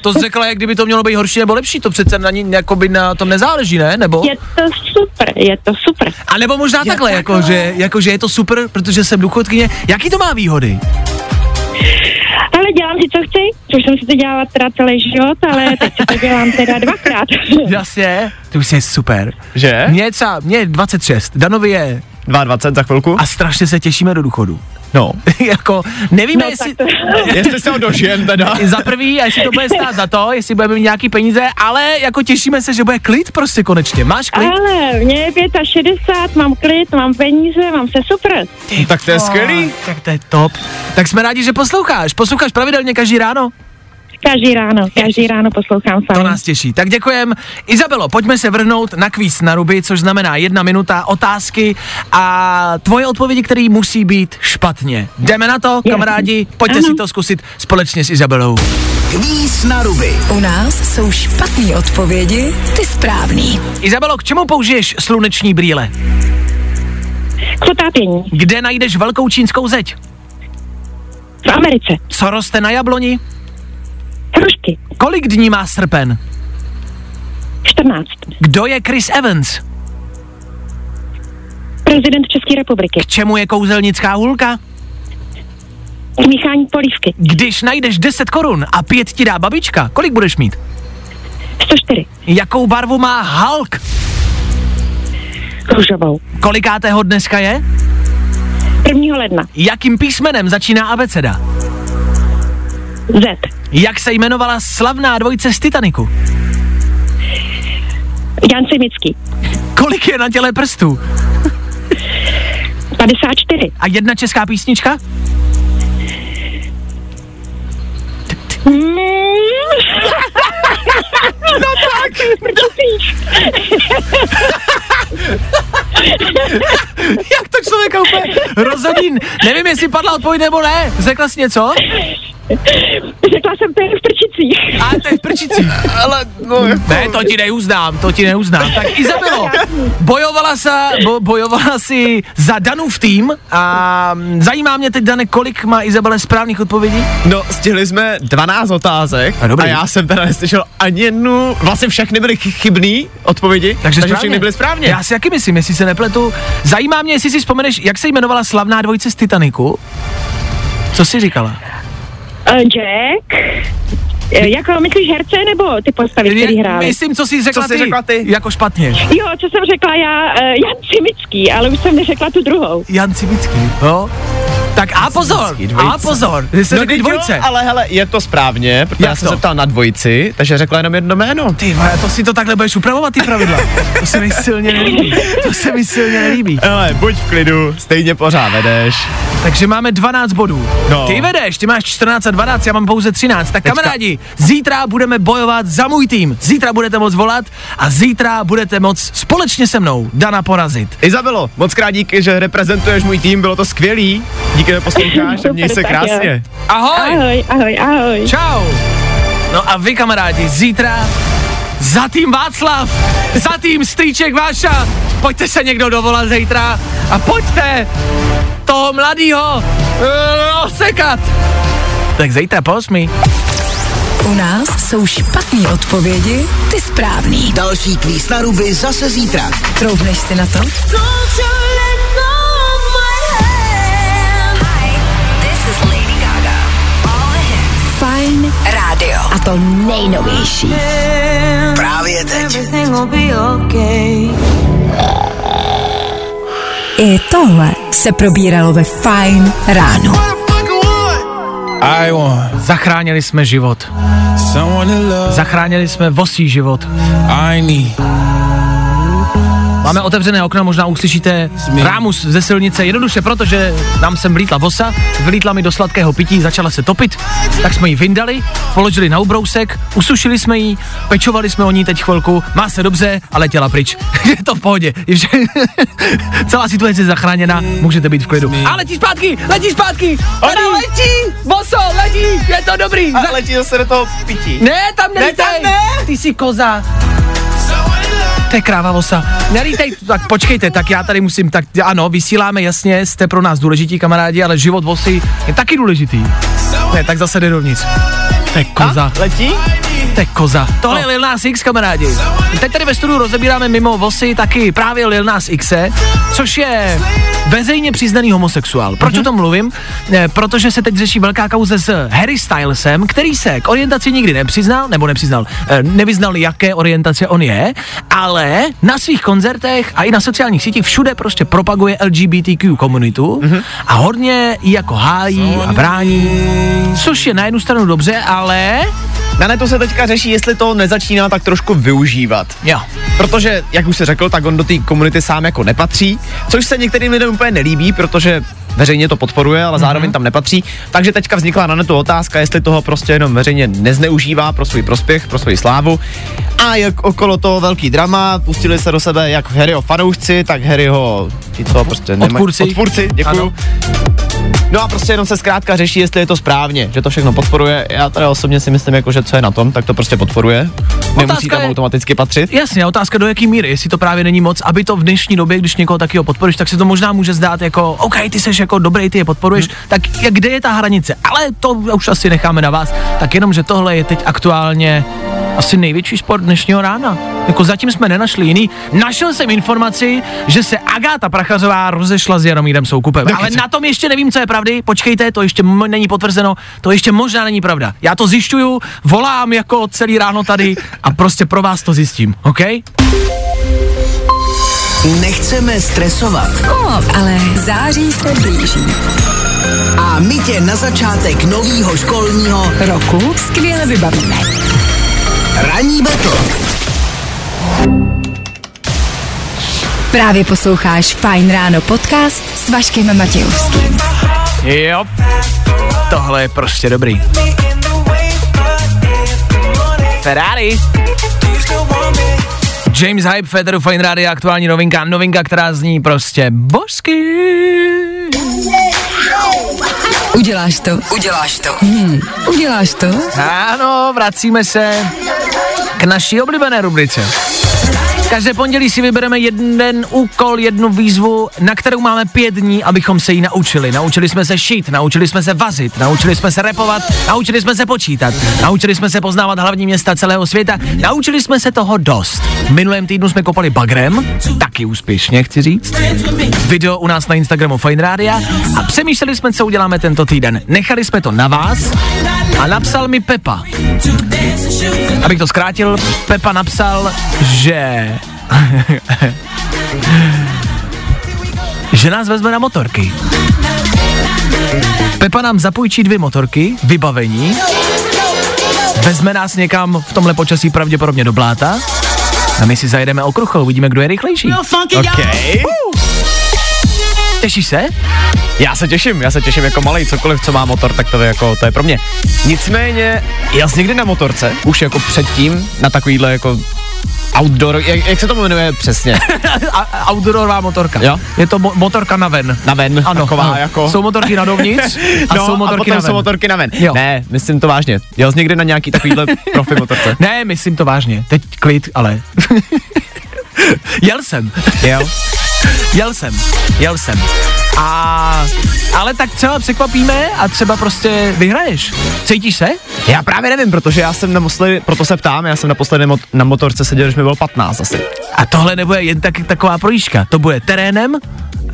to řekla, jak kdyby to mělo být horší nebo lepší, to přece na, ní, jako by na tom nezáleží, ne? Nebo? Je to super, je to super. A nebo možná takhle, jako že, jako že je to super, protože jsem důchodkyně. Jaký to má výhody? Ale dělám si, co chci, což jsem si to dělala teda celý život, ale teď si to dělám teda dvakrát. Jasně. To už je super. Že? Mně je třeba, mně je 26, Danovi je 22 za chvilku. a strašně se těšíme do důchodu. No. jako, nevíme, No, jestli... to- Jestli se ho dožijem teda. za prvý, a jestli to bude stát za to, jestli budeme mít nějaký peníze, ale jako těšíme se, že bude klid prostě konečně. Máš klid? Ale mě je 65, mám klid, mám peníze, mám se super. Tak to je skvělý. Tak to je top. Tak jsme rádi, že posloucháš. Posloucháš pravidelně každý ráno? Každý ráno, každý ráno poslouchám To fajn. nás těší. Tak děkujem. Izabelo, pojďme se vrhnout na kvíz na ruby, což znamená jedna minuta otázky a tvoje odpovědi, které musí být špatně. Jdeme na to, kamarádi, pojďte Ano. si to zkusit společně s Izabelou. Kvíz na ruby. U nás jsou špatné odpovědi, ty správný. Izabelo, k čemu použiješ sluneční brýle? K potápění. Kde najdeš velkou čínskou zeď? V Americe. Co roste na jabloni? Hrušky. Kolik dní má srpen? 14. Kdo je Chris Evans? Prezident České republiky. K čemu je kouzelnická hůlka? K míchání polívky. Když najdeš 10 korun a pět ti dá babička, kolik budeš mít? 104. Jakou barvu má Hulk? Růžovou. Kolikátého dneska je? 1. ledna. Jakým písmenem začíná abeceda? Z. Jak se jmenovala slavná dvojice z Titaniku? Jan Simický. Kolik je na těle prstů? 54. A jedna česká písnička? Mm. no tak. Jak to člověka úplně rozhodí? Nevím, jestli padla odpověď nebo ne. Řekla jsi něco? Řekla jsem to jen v prčicích. A to je v prčici. Ale no, jako... Ne, to ti neuznám, to ti neuznám. Tak Izabelo, bojovala, sa, bo, bojovala si za Danův tým a mm, zajímá mě teď, Dane, kolik má Izabele správných odpovědí? No, stihli jsme 12 otázek A dobrý. a já jsem teda neslyšel ani jednu, vlastně všechny byly chy- chybný odpovědi, takže, takže všechny byly správně. Já si jaký myslím, jestli se nepletu. Zajímá mě, jestli si vzpomeneš, jak se jmenovala slavná dvojice z Titaniku? Co jsi říkala? Uh, Jack. Eh, Jako myslíš herce nebo ty postavy, které hrály? Myslím, co jsi řekla, Co jsi ty, řekla ty? Jako špatně. Jo, co jsem řekla já, uh, Jan Cimický, ale už jsem neřekla tu druhou. Jan Cibický, jo? Tak a pozor, a pozor, ty jsi No, řekli teď dvojce. Jo, ale hele, je to správně, protože Jak já jsem to? se ptal na dvojici, takže řekla jenom jedno jméno. Ty vole, to si to takhle budeš upravovat, ty pravidla. To se mi silně nelíbí. To se mi silně nelíbí. Hele, buď v klidu, stejně pořád vedeš. Takže máme 12 bodů. No. Ty vedeš, ty máš 14 a 12, já mám pouze 13. Tak Teďka. kamarádi, zítra budeme bojovat za můj tým. Zítra budete moc volat a zítra budete moc společně se mnou Dana porazit. Izabelo, moc krát díky, že reprezentuješ můj tým, bylo to skvělý. Díky, že posloucháš, a měj se krásně. Ahoj! Ahoj, ahoj, ahoj. Čau! No a vy kamarádi, zítra za tým Václav, za tým Strýček Váša, pojďte se někdo dovolat zítra a pojďte toho mladýho eh, osekat. Tak zítra po osmi. U nás jsou špatné odpovědi, ty správný. Další kvíz na ruby zase zítra. Troufneš si na to? Fajn A to nejnovější. Právě teď. I tohle se probíralo ve Fajn ráno. I want. Zachránili jsme život. Zachránili jsme vosí život. I need. Máme otevřené okno, možná uslyšíte rámus ze silnice, jednoduše proto, že nám sem vlítla vosa, vlítla mi do sladkého pití, začala se topit, tak jsme ji vyndali, položili na ubrousek, usušili jsme ji, pečovali jsme o ní teď chvilku, má se dobře a letěla pryč. je to v pohodě, celá situace je zachráněna, můžete být v klidu. A letí zpátky, letí zpátky, ona letí, voso, letí, je to dobrý. A letí zase do toho pití. Ne, tam Ne, nelítej. tam ne. Ty jsi koza. To je kráva vosa. Nelítej, tak počkejte, tak já tady musím, tak ano, vysíláme jasně, jste pro nás důležití kamarádi, ale život vosy je taky důležitý. Ne, tak zase jde dovnitř. To je koza. A, letí? To je koza. Tohle je Lil Nas X, kamarádi. Teď tady ve studiu rozebíráme mimo vosy taky právě Lil Nas X, což je veřejně přiznaný homosexuál. Proč mm-hmm. o tom mluvím? E, protože se teď řeší velká kauze s Harry Stylesem, který se k orientaci nikdy nepřiznal, nebo nepřiznal, e, nevyznal, jaké orientace on je, ale na svých koncertech a i na sociálních sítích všude prostě propaguje LGBTQ komunitu mm-hmm. a hodně ji jako hájí a brání, což je na jednu stranu dobře, ale na netu se teďka řeší, jestli to nezačíná tak trošku využívat. Jo. Protože, jak už se řekl, tak on do té komunity sám jako nepatří, což se některým lidem úplně nelíbí, protože veřejně to podporuje, ale zároveň mm-hmm. tam nepatří. Takže teďka vznikla na netu otázka, jestli toho prostě jenom veřejně nezneužívá pro svůj prospěch, pro svou slávu. A jak okolo toho velký drama, pustili se do sebe jak Harryho fanoušci, tak Harryho, ti co prostě nemají. Odpůrci. Odpůrci, děkuju. Ano. No a prostě jenom se zkrátka řeší, jestli je to správně, že to všechno podporuje. Já teda osobně si myslím, jako, že co je na tom, tak to prostě podporuje. Nemusí tam je, automaticky patřit. Jasně, otázka do jaký míry, jestli to právě není moc, aby to v dnešní době, když někoho takového podporuješ, tak se to možná může zdát jako, OK, ty jsi jako dobrý, ty je podporuješ, hmm. tak kde je ta hranice? Ale to už asi necháme na vás. Tak jenom, že tohle je teď aktuálně asi největší sport dnešního rána. Jako zatím jsme nenašli jiný. Našel jsem informaci, že se Agáta Prachařová rozešla s Jaromírem Soukupem. Ale na tom ještě nevím, co je pravdy. Počkejte, to ještě m- není potvrzeno, to ještě možná není pravda. Já to zjišťuju, volám jako celý ráno tady a prostě pro vás to zjistím, OK? Nechceme stresovat. No, ale září se blíží. A my tě na začátek nového školního roku skvěle vybavíme. Ranní betl. Právě posloucháš Fine Ráno podcast s Vaškem Matějovským. Jo, tohle je prostě dobrý. Ferrari. James Hype, Federu Fine Radio, aktuální novinka, novinka, která zní prostě božsky. Uděláš to. Uděláš to. Hmm. Uděláš to? Ano, vracíme se k naší oblíbené rubrice. Každé pondělí si vybereme jeden úkol, jednu výzvu, na kterou máme pět dní, abychom se jí naučili. Naučili jsme se šít, naučili jsme se vazit, naučili jsme se repovat, naučili jsme se počítat, naučili jsme se poznávat hlavní města celého světa, naučili jsme se toho dost. Minulém týdnu jsme kopali bagrem, taky úspěšně, chci říct. Video u nás na Instagramu Fine Radio a přemýšleli jsme, co uděláme tento týden. Nechali jsme to na vás a napsal mi Pepa. Abych to zkrátil, Pepa napsal, že že nás vezme na motorky. Pepa nám zapůjčí dvě motorky, vybavení, vezme nás někam v tomhle počasí pravděpodobně do bláta a my si zajedeme okruchou, uvidíme, kdo je rychlejší. Okay. Těšíš se? Já se těším, já se těším jako malý, cokoliv, co má motor, tak to je jako, to je pro mě. Nicméně, já jsi někdy na motorce, už jako předtím, na takovýhle jako Outdoor, jak, jak se to jmenuje přesně? Outdoorová motorka. Jo? Je to mo- motorka na ven. Na ven, ano, taková ano. jako... Jsou motorky na dovnitř a no, jsou motorky a na ven. jsou motorky na ven. Jo. Ne, myslím to vážně. Jel jsi někdy na nějaký takovýhle profi motorce? Ne, myslím to vážně. Teď klid, ale... Jel jsem. Jel? Jel jsem. Jel jsem. A, ale tak třeba překvapíme a třeba prostě vyhraješ. Cítíš se? Já právě nevím, protože já jsem naposledy, proto se ptám, já jsem naposledy mot, na motorce seděl, když mi bylo 15 asi. A tohle nebude jen tak, taková projížďka, to bude terénem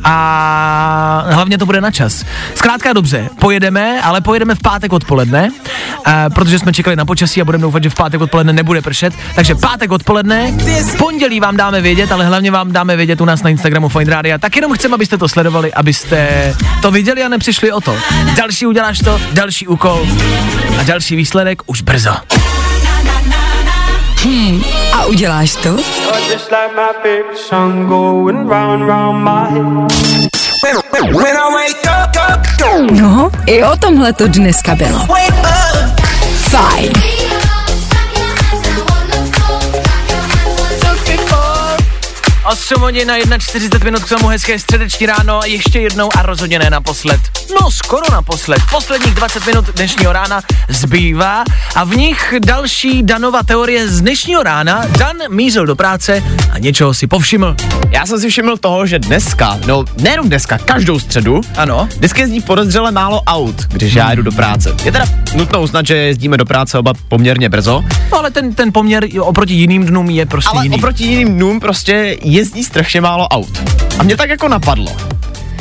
a hlavně to bude na čas. Zkrátka dobře, pojedeme, ale pojedeme v pátek odpoledne, a, protože jsme čekali na počasí a budeme doufat, že v pátek odpoledne nebude pršet. Takže pátek odpoledne, pondělí vám dáme vědět, ale hlavně vám dáme vědět u nás na Instagramu Fine Radio. Tak jenom chceme, abyste to sledovali, abyste to viděli a nepřišli o to. Další uděláš to, další úkol a další výsledek už brzo. Hmm. A uděláš to? No, i o tomhle to dneska bylo. Fajn. 8 hodin na 41 minut k tomu hezké středeční ráno a ještě jednou a rozhodně ne naposled. No skoro naposled. Posledních 20 minut dnešního rána zbývá a v nich další Danova teorie z dnešního rána. Dan mířil do práce a něčeho si povšiml. Já jsem si všiml toho, že dneska, no nejenom dneska, každou středu, ano, vždycky jezdí podezřele málo aut, když já jdu do práce. Je teda nutno uznat, že jezdíme do práce oba poměrně brzo. No ale ten, ten poměr oproti jiným dnům je prostě ale jiný. oproti jiným dnům prostě jezdí strašně málo aut. A mě tak jako napadlo.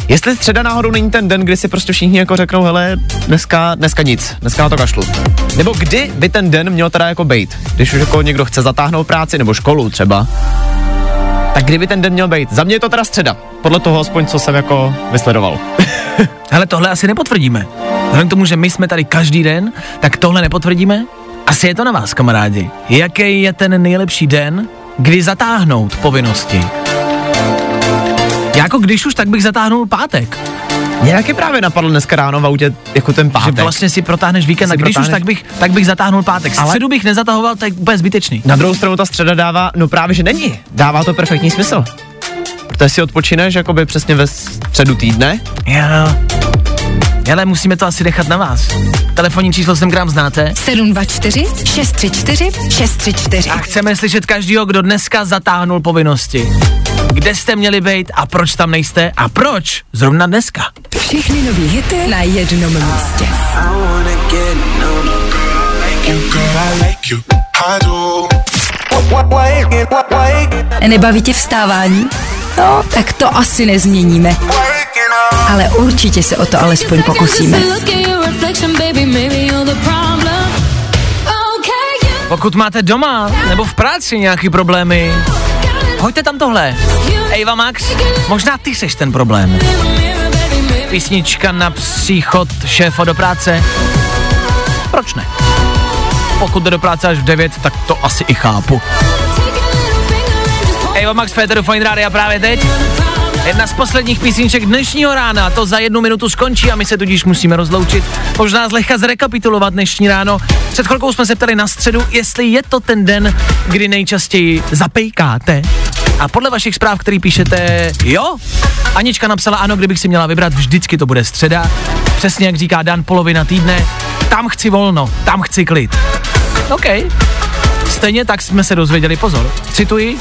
Jestli středa náhodou není ten den, kdy si prostě všichni jako řeknou, hele, dneska, dneska nic, dneska na to kašlu. Nebo kdy by ten den měl teda jako bejt, když už jako někdo chce zatáhnout práci nebo školu třeba. Tak kdyby ten den měl být? Za mě je to teda středa. Podle toho aspoň, co jsem jako vysledoval. Hele, tohle asi nepotvrdíme. Vzhledem k tomu, že my jsme tady každý den, tak tohle nepotvrdíme. Asi je to na vás, kamarádi. Jaký je ten nejlepší den, kdy zatáhnout povinnosti? Já jako když už, tak bych zatáhnul pátek. Mě taky právě napadlo dneska ráno v autě jako ten pátek. Že vlastně si protáhneš víkend a když protáhneš... už, tak bych, tak bych zatáhnul pátek. Ale... Středu bych nezatahoval, tak úplně zbytečný. Na druhou stranu ta středa dává, no právě, že není. Dává to perfektní smysl. Protože si odpočineš jakoby přesně ve středu týdne. Jo. Ale musíme to asi nechat na vás. Telefonní číslo jsem krám znáte? 724 634 634. A chceme slyšet každýho, kdo dneska zatáhnul povinnosti. Kde jste měli být a proč tam nejste a proč zrovna dneska? Všechny nový hity na jednom místě. Nebaví tě vstávání? No, tak to asi nezměníme. Ale určitě se o to alespoň pokusíme. Pokud máte doma nebo v práci nějaký problémy, hoďte tam tohle. Eva Max, možná ty seš ten problém. Písnička na příchod šéfa do práce. Proč ne? Pokud jde do práce až v 9, tak to asi i chápu. Eva Max Féteru Fine Radio právě teď. Jedna z posledních písniček dnešního rána, to za jednu minutu skončí a my se tudíž musíme rozloučit. Možná zlehka zrekapitulovat dnešní ráno. Před chvilkou jsme se ptali na středu, jestli je to ten den, kdy nejčastěji zapejkáte. A podle vašich zpráv, který píšete, jo? Anička napsala ano, kdybych si měla vybrat, vždycky to bude středa. Přesně jak říká Dan, polovina týdne. Tam chci volno, tam chci klid. OK. Stejně tak jsme se dozvěděli, pozor, cituji,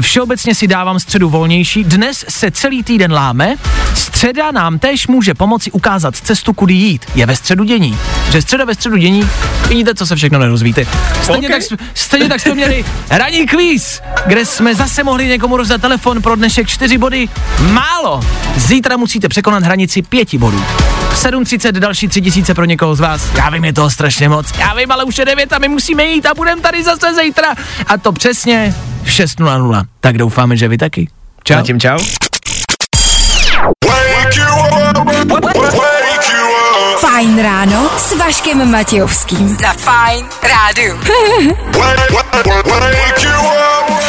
všeobecně si dávám středu volnější, dnes se celý týden láme, středa nám též může pomoci ukázat cestu, kudy jít, je ve středu dění. Že středa ve středu dění, vidíte, co se všechno nedozvíte. Stejně, okay. tak, stejně tak jsme měli ranní kvíz, kde jsme zase mohli někomu rozdat telefon pro dnešek čtyři body. Málo! Zítra musíte překonat hranici pěti bodů. 7.30 další tři tisíce pro někoho z vás. Já vím, je toho strašně moc. Já vím, ale už je 9 a my musíme jít a budeme tady zase zítra. A to přesně v 6.00. Tak doufáme, že vy taky. Čau. Zatím čau. Fajn ráno s Vaškem Matějovským. Na Fajn rádu.